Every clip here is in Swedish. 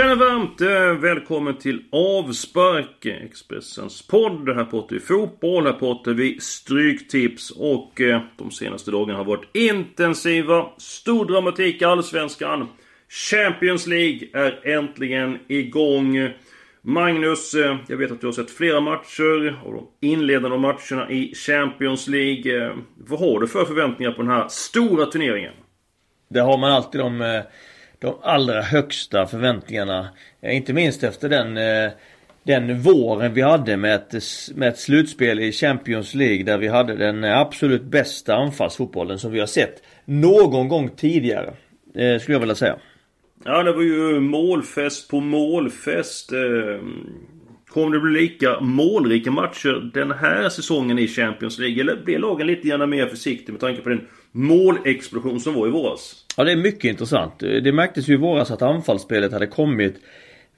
Tjena varmt! Eh, välkommen till Avspark, Expressens podd. Här pratar vi fotboll, här pratar vi stryktips och eh, de senaste dagarna har varit intensiva. Stor dramatik i Allsvenskan. Champions League är äntligen igång. Magnus, eh, jag vet att du har sett flera matcher och de inledande matcherna i Champions League. Eh, Vad har du för förväntningar på den här stora turneringen? Det har man alltid de, de allra högsta förväntningarna. Eh, inte minst efter den, eh, den våren vi hade med ett, med ett slutspel i Champions League där vi hade den eh, absolut bästa anfallsfotbollen som vi har sett någon gång tidigare. Skulle jag vilja säga. Ja, det var ju målfest på målfest. Kommer det bli lika målrika matcher den här säsongen i Champions League? Eller blir lagen lite gärna mer försiktig med tanke på den målexplosion som var i våras? Ja det är mycket intressant. Det märktes ju i våras att anfallsspelet hade kommit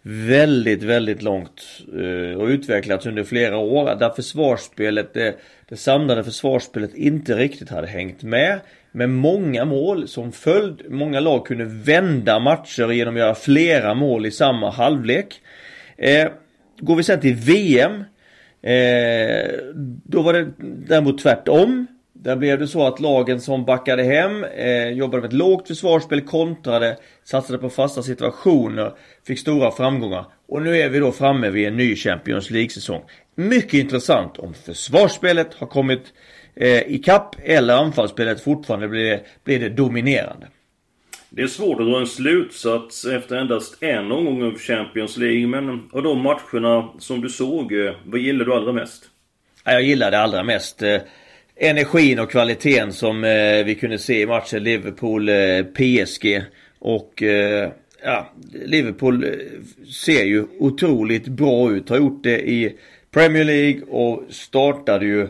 väldigt, väldigt långt eh, och utvecklats under flera år. Där försvarsspelet, det, det samlade försvarsspelet inte riktigt hade hängt med. Med många mål som följd. Många lag kunde vända matcher genom att göra flera mål i samma halvlek. Eh, går vi sen till VM. Eh, då var det däremot tvärtom. Där blev det så att lagen som backade hem, eh, jobbade med ett lågt försvarsspel, kontrade, satsade på fasta situationer, fick stora framgångar. Och nu är vi då framme vid en ny Champions League-säsong. Mycket intressant om försvarsspelet har kommit eh, i kapp eller anfallsspelet fortfarande blir, blir det dominerande. Det är svårt att dra en slutsats efter endast en omgång av Champions League. Men av de matcherna som du såg, eh, vad gillar du allra mest? Ja, Jag gillar det allra mest eh, energin och kvaliteten som eh, vi kunde se i matchen Liverpool-PSG. Eh, och eh, ja, Liverpool eh, ser ju otroligt bra ut. Har gjort det i Premier League och startade ju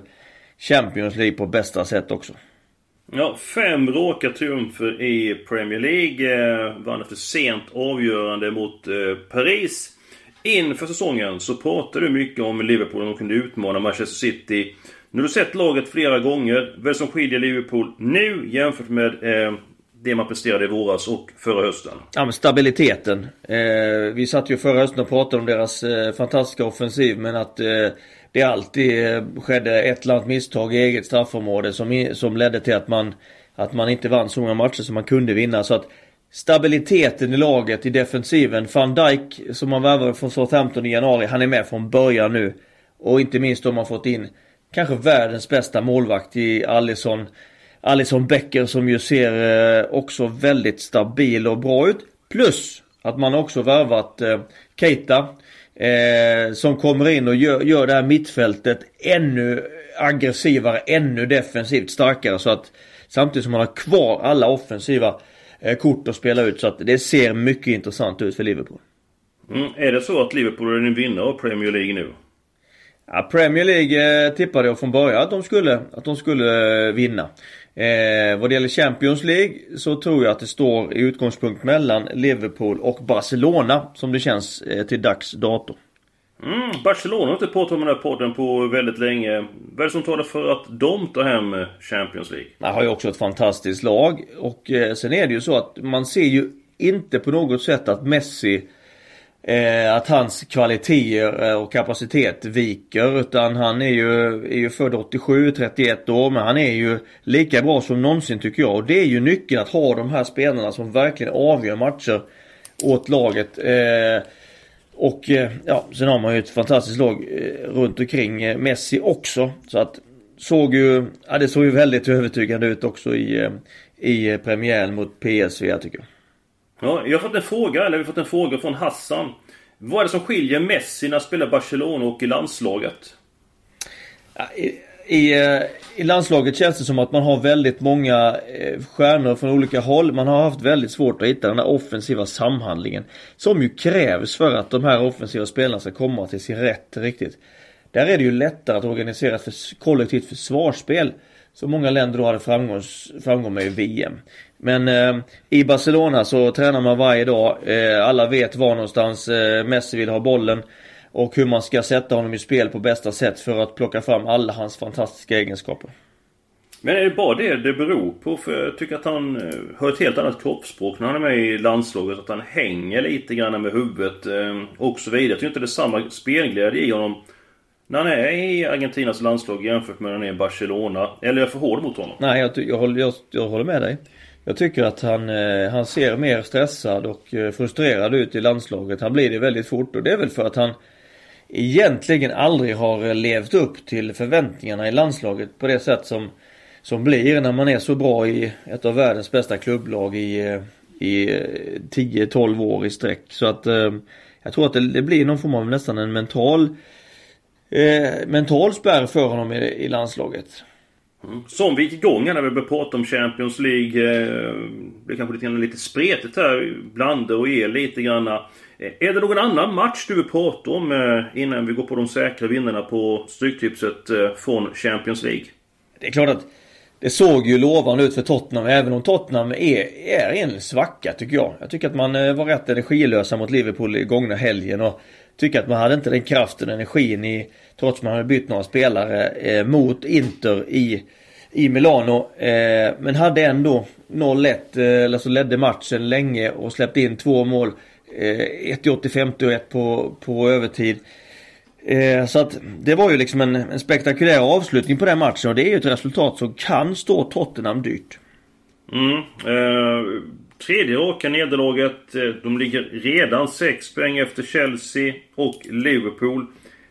Champions League på bästa sätt också. Ja, fem raka triumfer i Premier League. Eh, vann efter sent avgörande mot eh, Paris. Inför säsongen så pratade du mycket om Liverpool och de kunde utmana Manchester City. Nu har du sett laget flera gånger. Vad är det som skiljer Liverpool nu jämfört med eh, det man presterade i våras och förra hösten? Ja men stabiliteten. Eh, vi satt ju förra hösten och pratade om deras eh, fantastiska offensiv men att eh, det alltid eh, skedde ett eller annat misstag i eget straffområde som, som ledde till att man, att man inte vann så många matcher som man kunde vinna. Så att stabiliteten i laget i defensiven. Van Dijk som man värvade från Southampton i januari, han är med från början nu. Och inte minst om man fått in kanske världens bästa målvakt i Allison. Alisson Becker som ju ser eh, också väldigt stabil och bra ut. Plus att man också värvat eh, Keita. Eh, som kommer in och gör, gör det här mittfältet ännu aggressivare, ännu defensivt starkare. Så att samtidigt som man har kvar alla offensiva eh, kort att spela ut. Så att det ser mycket intressant ut för Liverpool. Mm. Är det så att Liverpool är en vinnare av Premier League nu? Ja, Premier League eh, tippade jag från början att de skulle, att de skulle eh, vinna. Eh, vad det gäller Champions League så tror jag att det står i utgångspunkt mellan Liverpool och Barcelona som det känns eh, till dags dato. Mm, Barcelona har inte pratat om den här podden på väldigt länge. Vad är det som talar för att de tar hem eh, Champions League? Man har ju också ett fantastiskt lag och eh, sen är det ju så att man ser ju inte på något sätt att Messi Eh, att hans kvaliteter eh, och kapacitet viker utan han är ju, är ju född 87, 31 år men han är ju lika bra som någonsin tycker jag och det är ju nyckeln att ha de här spelarna som verkligen avgör matcher åt laget. Eh, och eh, ja, sen har man ju ett fantastiskt lag eh, runt omkring eh, Messi också så att såg ju, ja det såg ju väldigt övertygande ut också i, eh, i premiären mot PSV jag tycker. Ja, jag har fått en fråga, eller vi har fått en fråga från Hassan. Vad är det som skiljer Messi när han spelar Barcelona och i landslaget? Ja, I, i, eh, I landslaget känns det som att man har väldigt många eh, stjärnor från olika håll. Man har haft väldigt svårt att hitta den här offensiva samhandlingen. Som ju krävs för att de här offensiva spelarna ska komma till sin rätt riktigt. Där är det ju lättare att organisera ett kollektivt försvarsspel som många länder då hade framgång med i VM. Men eh, i Barcelona så tränar man varje dag. Eh, alla vet var någonstans eh, Messi vill ha bollen. Och hur man ska sätta honom i spel på bästa sätt för att plocka fram alla hans fantastiska egenskaper. Men är det bara det det beror på? För jag tycker att han eh, har ett helt annat kroppsspråk när han är med i landslaget. Att han hänger lite grann med huvudet eh, och så vidare. Jag tycker inte det är samma spelglädje i honom när han är i Argentinas landslag jämfört med när han är i Barcelona. Eller är jag för hård mot honom? Nej, jag, jag, håller, jag, jag håller med dig. Jag tycker att han, eh, han ser mer stressad och eh, frustrerad ut i landslaget. Han blir det väldigt fort och det är väl för att han egentligen aldrig har eh, levt upp till förväntningarna i landslaget på det sätt som som blir när man är så bra i ett av världens bästa klubblag i, i 10-12 år i sträck. Så att jag tror att det, det, blir någon form av nästan en mental eh, mental spärr för honom i, i landslaget. Mm. Som vi gick igång när vi började prata om Champions League. Eh, det kanske lite, lite spretigt här. Blanda och er lite grann. Eh, är det någon annan match du vill prata om eh, innan vi går på de säkra vinnarna på Stryktipset eh, från Champions League? Det är klart att det såg ju lovande ut för Tottenham även om Tottenham är, är en svacka tycker jag. Jag tycker att man var rätt energilösa mot Liverpool i gångna helgen och Tycka att man hade inte den kraften och energin i trots att man hade bytt några spelare eh, mot Inter i, i Milano. Eh, men hade ändå 0-1, eh, eller så ledde matchen länge och släppte in två mål. Eh, ett i 85 och ett på, på övertid. Eh, så att det var ju liksom en, en spektakulär avslutning på den matchen och det är ju ett resultat som kan stå Tottenham dyrt. Mm. Eh, tredje raka nederlaget. Eh, de ligger redan 6 poäng efter Chelsea och Liverpool.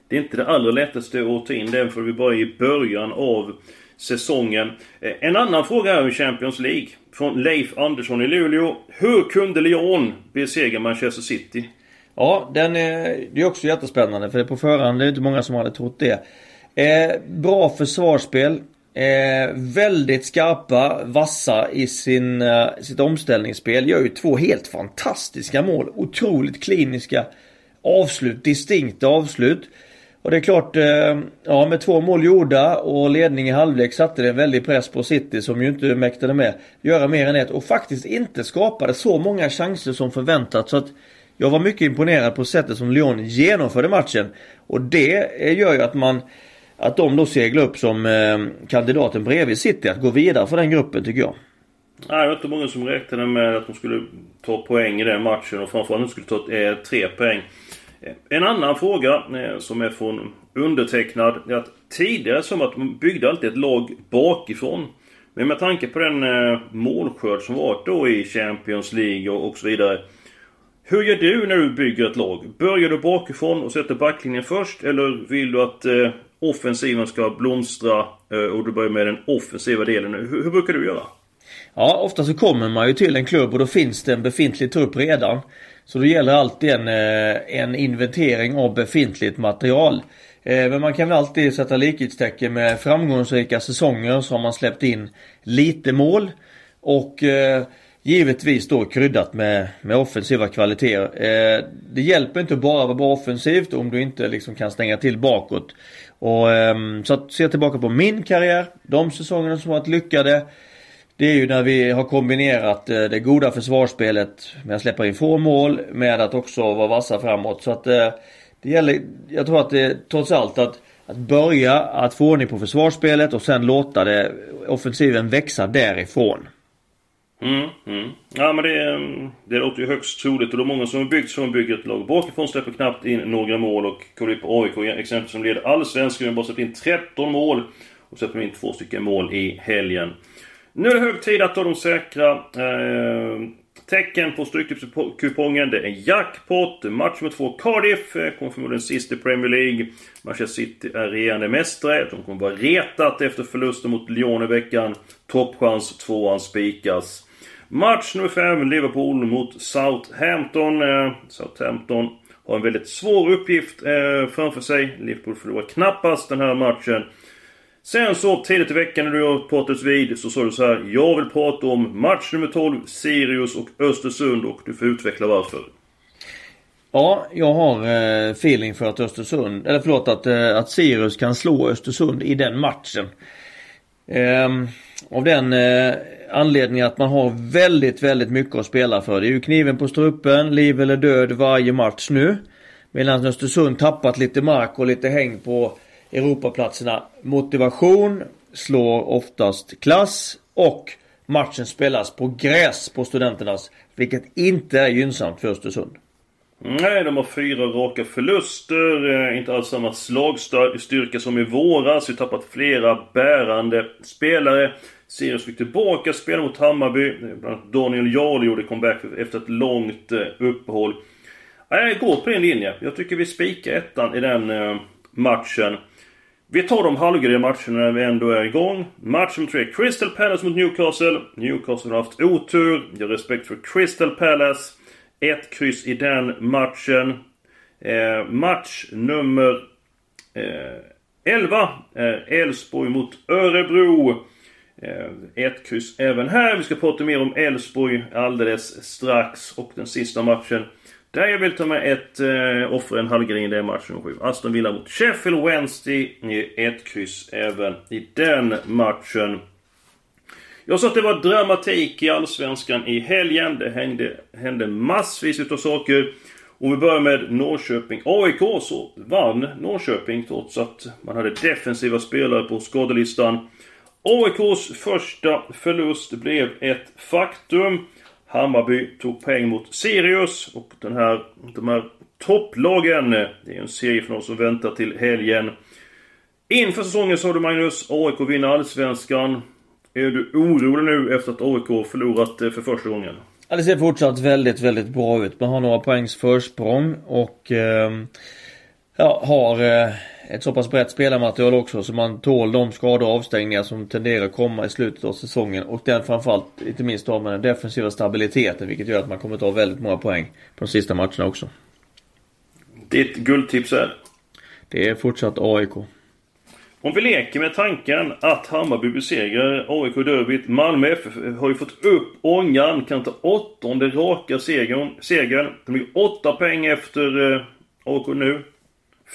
Det är inte det allra lättaste att ta in den för vi bara är i början av säsongen. Eh, en annan fråga är om Champions League. Från Leif Andersson i Luleå. Hur kunde Lyon besegra Manchester City? Ja, den är, det är också jättespännande för det på förhand det är inte många som hade trott det. Eh, bra försvarsspel. Eh, väldigt skarpa, vassa i sin, eh, sitt omställningsspel. Gör ju två helt fantastiska mål. Otroligt kliniska avslut, distinkta avslut. Och det är klart, eh, ja med två mål gjorda och ledning i halvlek satte det en väldig press på City som ju inte mäktade med göra mer än ett och faktiskt inte skapade så många chanser som förväntat. Så att jag var mycket imponerad på sättet som Lyon genomförde matchen. Och det gör ju att man att de då seglar upp som eh, kandidaten bredvid City att gå vidare för den gruppen tycker jag. Nej, det var inte många som räknade med att de skulle ta poäng i den matchen och framförallt att de skulle ta eh, tre poäng. Eh, en annan fråga eh, som är från undertecknad är att tidigare som att man byggde alltid ett lag bakifrån. Men med tanke på den eh, målskörd som varit då i Champions League och, och så vidare. Hur gör du när du bygger ett lag? Börjar du bakifrån och sätter backlinjen först? Eller vill du att eh, offensiven ska blomstra eh, och du börjar med den offensiva delen? Hur, hur, brukar du göra? Ja, ofta så kommer man ju till en klubb och då finns det en befintlig trupp redan. Så då gäller alltid en, eh, en inventering av befintligt material. Eh, men man kan väl alltid sätta likhetstecken med framgångsrika säsonger så har man släppt in lite mål. Och eh, Givetvis då kryddat med, med offensiva kvaliteter. Eh, det hjälper inte bara att vara bra offensivt om du inte liksom kan stänga till bakåt. Och, eh, så att se tillbaka på min karriär, de säsongerna som varit lyckade. Det är ju när vi har kombinerat eh, det goda försvarsspelet med att släppa in få mål med att också vara vassa framåt. Så att eh, det gäller, jag tror att det trots allt att att börja att få ordning på försvarsspelet och sen låta det offensiven växa därifrån. Mm, mm. Ja men det, det låter ju högst troligt och de många som har byggt som bygger ett lag bakifrån, släpper knappt in några mål och kollar på AIK exempel som leder allsvenskan, men bara släppt in 13 mål och släpper in två stycken mål i helgen. Nu är det hög tid att ta de säkra eh, tecken på Stryktipskupongen. Det är jackpot, match nummer två Cardiff, eh, kommer förmodligen sist i Premier League. Manchester City är regerande mästare. De kommer vara retat efter förlusten mot Lyon i veckan. Toppchans, tvåan spikas. Match nummer 5, Liverpool mot Southampton. Eh, Southampton har en väldigt svår uppgift eh, framför sig. Liverpool förlorar knappast den här matchen. Sen så tidigt i veckan när du har pratats vid så sa du så här. Jag vill prata om match nummer 12, Sirius och Östersund och du får utveckla varför. Ja, jag har eh, feeling för att Östersund, eller förlåt att, eh, att Sirius kan slå Östersund i den matchen. Ehm, av den eh, anledningen att man har väldigt, väldigt mycket att spela för. Det är ju kniven på strupen, liv eller död varje match nu. Medan Östersund tappat lite mark och lite häng på Europaplatserna. Motivation slår oftast klass och matchen spelas på gräs på Studenternas. Vilket inte är gynnsamt för Östersund. Nej, de har fyra raka förluster. Eh, inte alls samma slagstyrka som i våras. Vi har tappat flera bärande spelare. Sirius fick tillbaka spel mot Hammarby. Eh, bland annat Daniel Jarl gjorde comeback efter ett långt eh, uppehåll. Jag går på din linje. Jag tycker vi spikar ettan i den matchen. Vi tar de halvgrejer matcherna när vi ändå är igång. Match nummer tre. Crystal Palace mot Newcastle. Newcastle har haft otur. Jag har respekt för Crystal Palace. Ett kryss i den matchen. Eh, match nummer eh, 11 är eh, Elfsborg mot Örebro. Eh, ett kryss även här. Vi ska prata mer om Elfsborg alldeles strax. Och den sista matchen. Där jag vill ta med ett eh, offer, en halvgren, det är match nummer 7. Aston Villa mot Sheffield Wednesday. Ett kryss även i den matchen. Jag sa att det var dramatik i Allsvenskan i helgen. Det hände, hände massvis utav saker. Om vi börjar med Norrköping. AIK så vann Norrköping trots att man hade defensiva spelare på skadelistan. AIKs första förlust blev ett faktum. Hammarby tog poäng mot Sirius och den här, de här topplagen. Det är en seriefinal som väntar till helgen. Inför säsongen sa du Magnus, AIK vinner Allsvenskan. Är du orolig nu efter att AIK förlorat eh, för första gången? Ja, det ser fortsatt väldigt, väldigt bra ut. Man har några poängs försprång och eh, ja, har eh, ett så pass brett spelarmaterial också så man tål de skador och avstängningar som tenderar att komma i slutet av säsongen. Och den framförallt, inte minst med den defensiva stabiliteten vilket gör att man kommer ta väldigt många poäng på de sista matcherna också. Ditt guldtips är? Det är fortsatt AIK. Om vi leker med tanken att Hammarby besegrar AIK derbyt. Malmö FF har ju fått upp ångan, kan ta åttonde raka segern. segern. De ligger åtta poäng efter eh, AIK nu.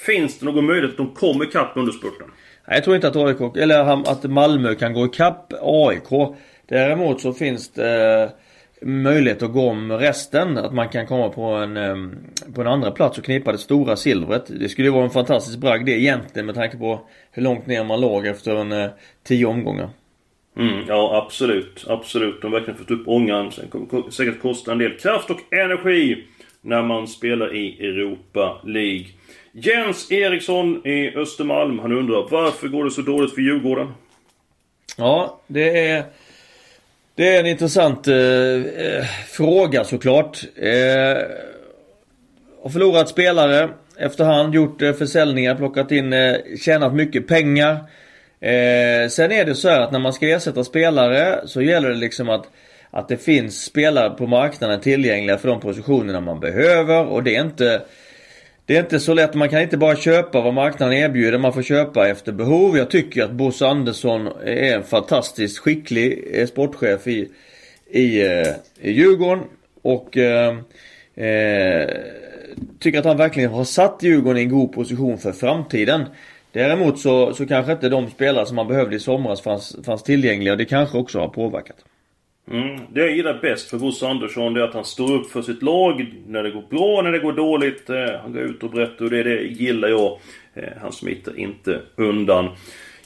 Finns det någon möjlighet att de kommer ikapp under spurten? Nej, jag tror inte att AIK, eller att Malmö kan gå ikapp AIK. Däremot så finns det möjlighet att gå om resten. Att man kan komma på en, på en andra plats och knipa det stora silvret. Det skulle ju vara en fantastisk bragd det egentligen med tanke på hur långt ner man låg efter en eh, tio omgångar. Mm, ja absolut, absolut. De har verkligen fått upp ångan. Sen kommer det säkert kosta en del kraft och energi när man spelar i Europa League. Jens Eriksson i Östermalm, han undrar varför går det så dåligt för Djurgården? Ja, det är det är en intressant eh, eh, fråga såklart. Eh, har förlorat spelare efterhand, gjort eh, försäljningar, plockat in, eh, tjänat mycket pengar. Eh, sen är det så här att när man ska ersätta spelare så gäller det liksom att att det finns spelare på marknaden tillgängliga för de positionerna man behöver och det är inte det är inte så lätt. Man kan inte bara köpa vad marknaden erbjuder. Man får köpa efter behov. Jag tycker att Bosse Andersson är en fantastiskt skicklig eh, sportchef i, i, eh, i Djurgården. Och eh, eh, tycker att han verkligen har satt Djurgården i en god position för framtiden. Däremot så, så kanske inte de spelare som man behövde i somras fanns, fanns tillgängliga. Det kanske också har påverkat. Mm. Det jag gillar bäst för Bosse Andersson det är att han står upp för sitt lag när det går bra, när det går dåligt. Eh, han går ut och berättar och det, det gillar jag. Eh, han smiter inte undan.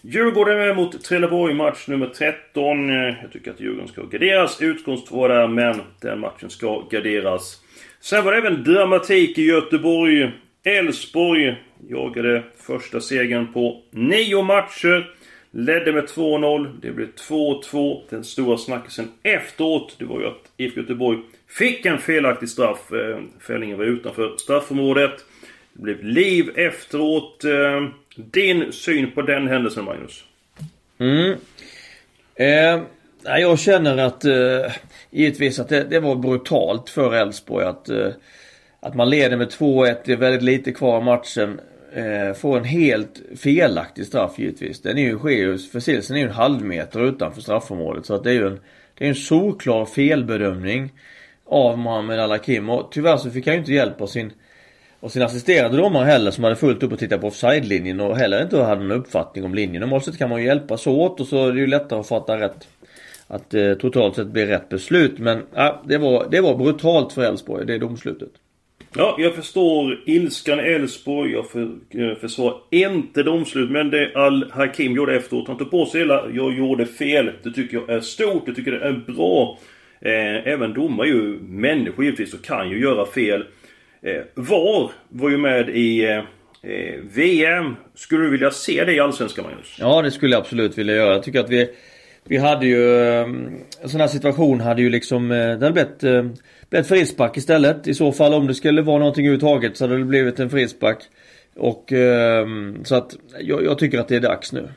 Djurgården är med mot Trelleborg, match nummer 13. Eh, jag tycker att Djurgården ska garderas. Utgångstvå där, men den matchen ska garderas. Sen var det även dramatik i Göteborg. Elfsborg jagade första segern på nio matcher. Ledde med 2-0. Det blev 2-2. Den stora snackisen efteråt, det var ju att IFK Göteborg fick en felaktig straff. Fällingen fällningen var utanför straffområdet. Det blev liv efteråt. Eh, din syn på den händelsen, Magnus? Mm. Eh, jag känner att eh, givetvis att det, det, var brutalt för Elfsborg att, eh, att man leder med 2-1. Det är väldigt lite kvar av matchen eh, får en helt felaktig straff givetvis. Den är ju, sker ju, förseelsen är ju en halv meter utanför straffområdet. Så att det är ju en, det är en solklar felbedömning av Mohamed Al-Hakim. Och tyvärr så fick han ju inte hjälp av sin och sin assisterande domare heller som hade fullt upp och titta på offside-linjen och heller inte hade någon uppfattning om linjen. Normalt sett kan man ju hjälpas åt och så är det ju lättare att fatta rätt. Att eh, totalt sett bli rätt beslut. Men eh, det, var, det var brutalt för Elfsborg, det domslutet. Ja, jag förstår ilskan i Elfsborg. Jag för, eh, försvarar inte domslut. Men det Al-Hakim gjorde efteråt, han tog på sig hela jag gjorde fel. Det tycker jag är stort. Det tycker det är bra. Eh, även domare är ju människor givetvis och kan ju göra fel. Eh, VAR var ju med i eh, eh VM. Skulle du vilja se det i Allsvenskan Magnus? Ja det skulle jag absolut vilja göra. Jag tycker att vi vi hade ju ehm, En sån här situation hade ju liksom eh, Det hade blivit, eh, blivit frispark istället. I så fall om det skulle vara någonting överhuvudtaget så hade det blivit en frispark. Och ehm, så att jag, jag, tycker att det är dags nu.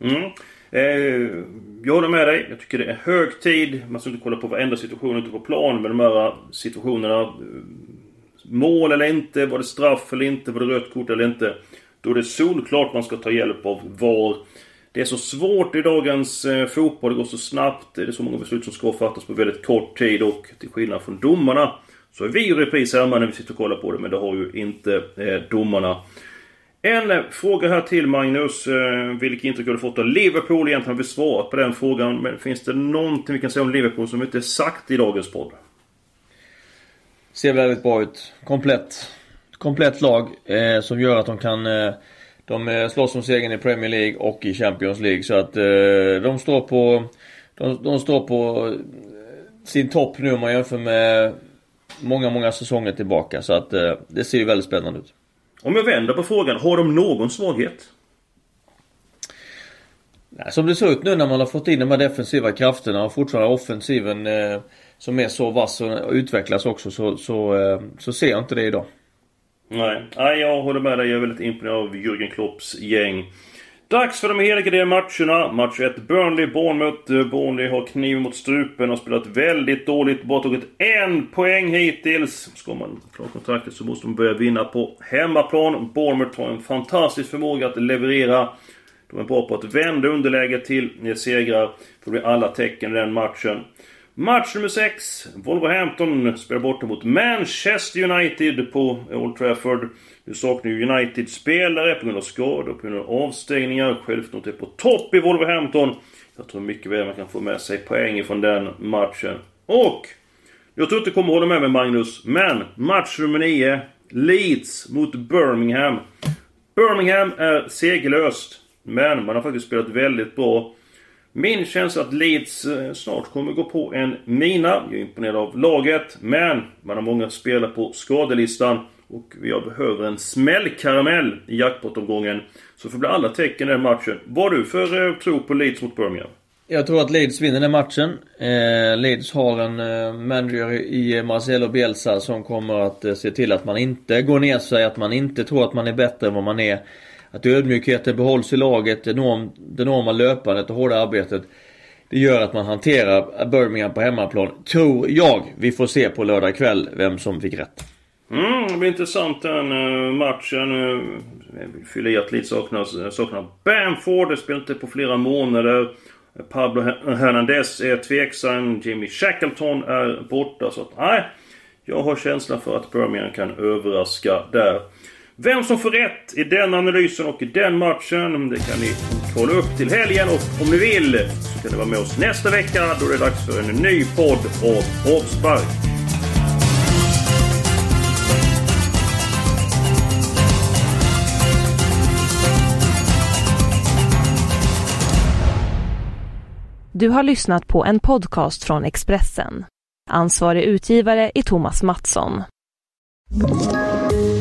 Mm. Eh, jag håller med dig. Jag tycker det är hög tid. Man ska inte kolla på varenda situation ute på plan. Men de här situationerna eh, mål eller inte, var det straff eller inte, var det rött kort eller inte. Då är det solklart man ska ta hjälp av VAR. Det är så svårt i dagens eh, fotboll, det går så snabbt. Det är så många beslut som ska fattas på väldigt kort tid och till skillnad från domarna så är vi i repris hemma när vi sitter och kollar på det, men det har ju inte eh, domarna. En eh, fråga här till Magnus. Eh, vilket intryck har du fått av Liverpool? Egentligen har vi svarat på den frågan, men finns det någonting vi kan säga om Liverpool som inte är sagt i dagens podd? Ser väldigt bra ut. Komplett. Komplett lag eh, som gör att de kan eh, de eh, slåss om segern i Premier League och i Champions League så att eh, de står på de, de står på eh, sin topp nu om man jämför med många, många säsonger tillbaka. Så att det ser ju väldigt spännande ut. Om jag vänder på frågan, har de någon svaghet? Nej, som det ser ut nu när man har fått in de här defensiva krafterna och fortfarande offensiven eh, som är så vass och utvecklas också så, så, eh, så ser jag inte det idag. Nej, Nej jag håller med dig. Jag är väldigt imponerad av Jürgen Klopps gäng. Dags för de heliga matcherna. Match 1 Burnley, Bournemouth. Eh, Burnley har kniven mot strupen och spelat väldigt dåligt. Bara tagit en poäng hittills. Ska man klara kontraktet så måste de börja vinna på hemmaplan. Bournemouth har en fantastisk förmåga att leverera. De är bra på att vända underläget till eh, segrar. Det blir alla tecken i den matchen. Match nummer 6. Wolverhampton spelar borta mot Manchester United på Old Trafford. Nu saknar ju United spelare på grund av skador, på grund av avstängningar. Självförtroendet är på topp i Wolverhampton. Jag tror mycket väl man kan få med sig poäng från den matchen. Och! Jag tror inte du kommer hålla med mig Magnus, men match nummer 9. Leeds mot Birmingham. Birmingham är segerlöst. Men man har faktiskt spelat väldigt bra. Min känsla att Leeds eh, snart kommer gå på en mina. Jag är imponerad av laget. Men man har många spelare på skadelistan. Och jag behöver en smällkaramell i jackpot-omgången. Så får bli alla tecken i den matchen. Vad har du för eh, tro på Leeds mot Birmingham? Jag tror att Leeds vinner den matchen. Eh, Leeds har en eh, manager i eh, Marcelo Bielsa som kommer att eh, se till att man inte går ner sig, att man inte tror att man är bättre än vad man är. Att ödmjukheten behålls i laget, det enorm, det enorma löpandet och hårda arbetet. Det gör att man hanterar Birmingham på hemmaplan. Tror jag vi får se på lördag kväll vem som fick rätt. Mm, det blir intressant den uh, matchen. Uh, fyller i att Leeds saknar, Saknas eh, saknar Bamford. Det spelar inte på flera månader. Pablo Hernandez är tveksam. Jimmy Shackleton är borta. Så att nej. Jag har känslan för att Birmingham kan överraska där. Vem som får rätt i den analysen och i den matchen, det kan ni kolla upp till helgen. Och om ni vill så kan ni vara med oss nästa vecka då det är dags för en ny podd av Avspark. Du har lyssnat på en podcast från Expressen. Ansvarig utgivare är Thomas Mattsson.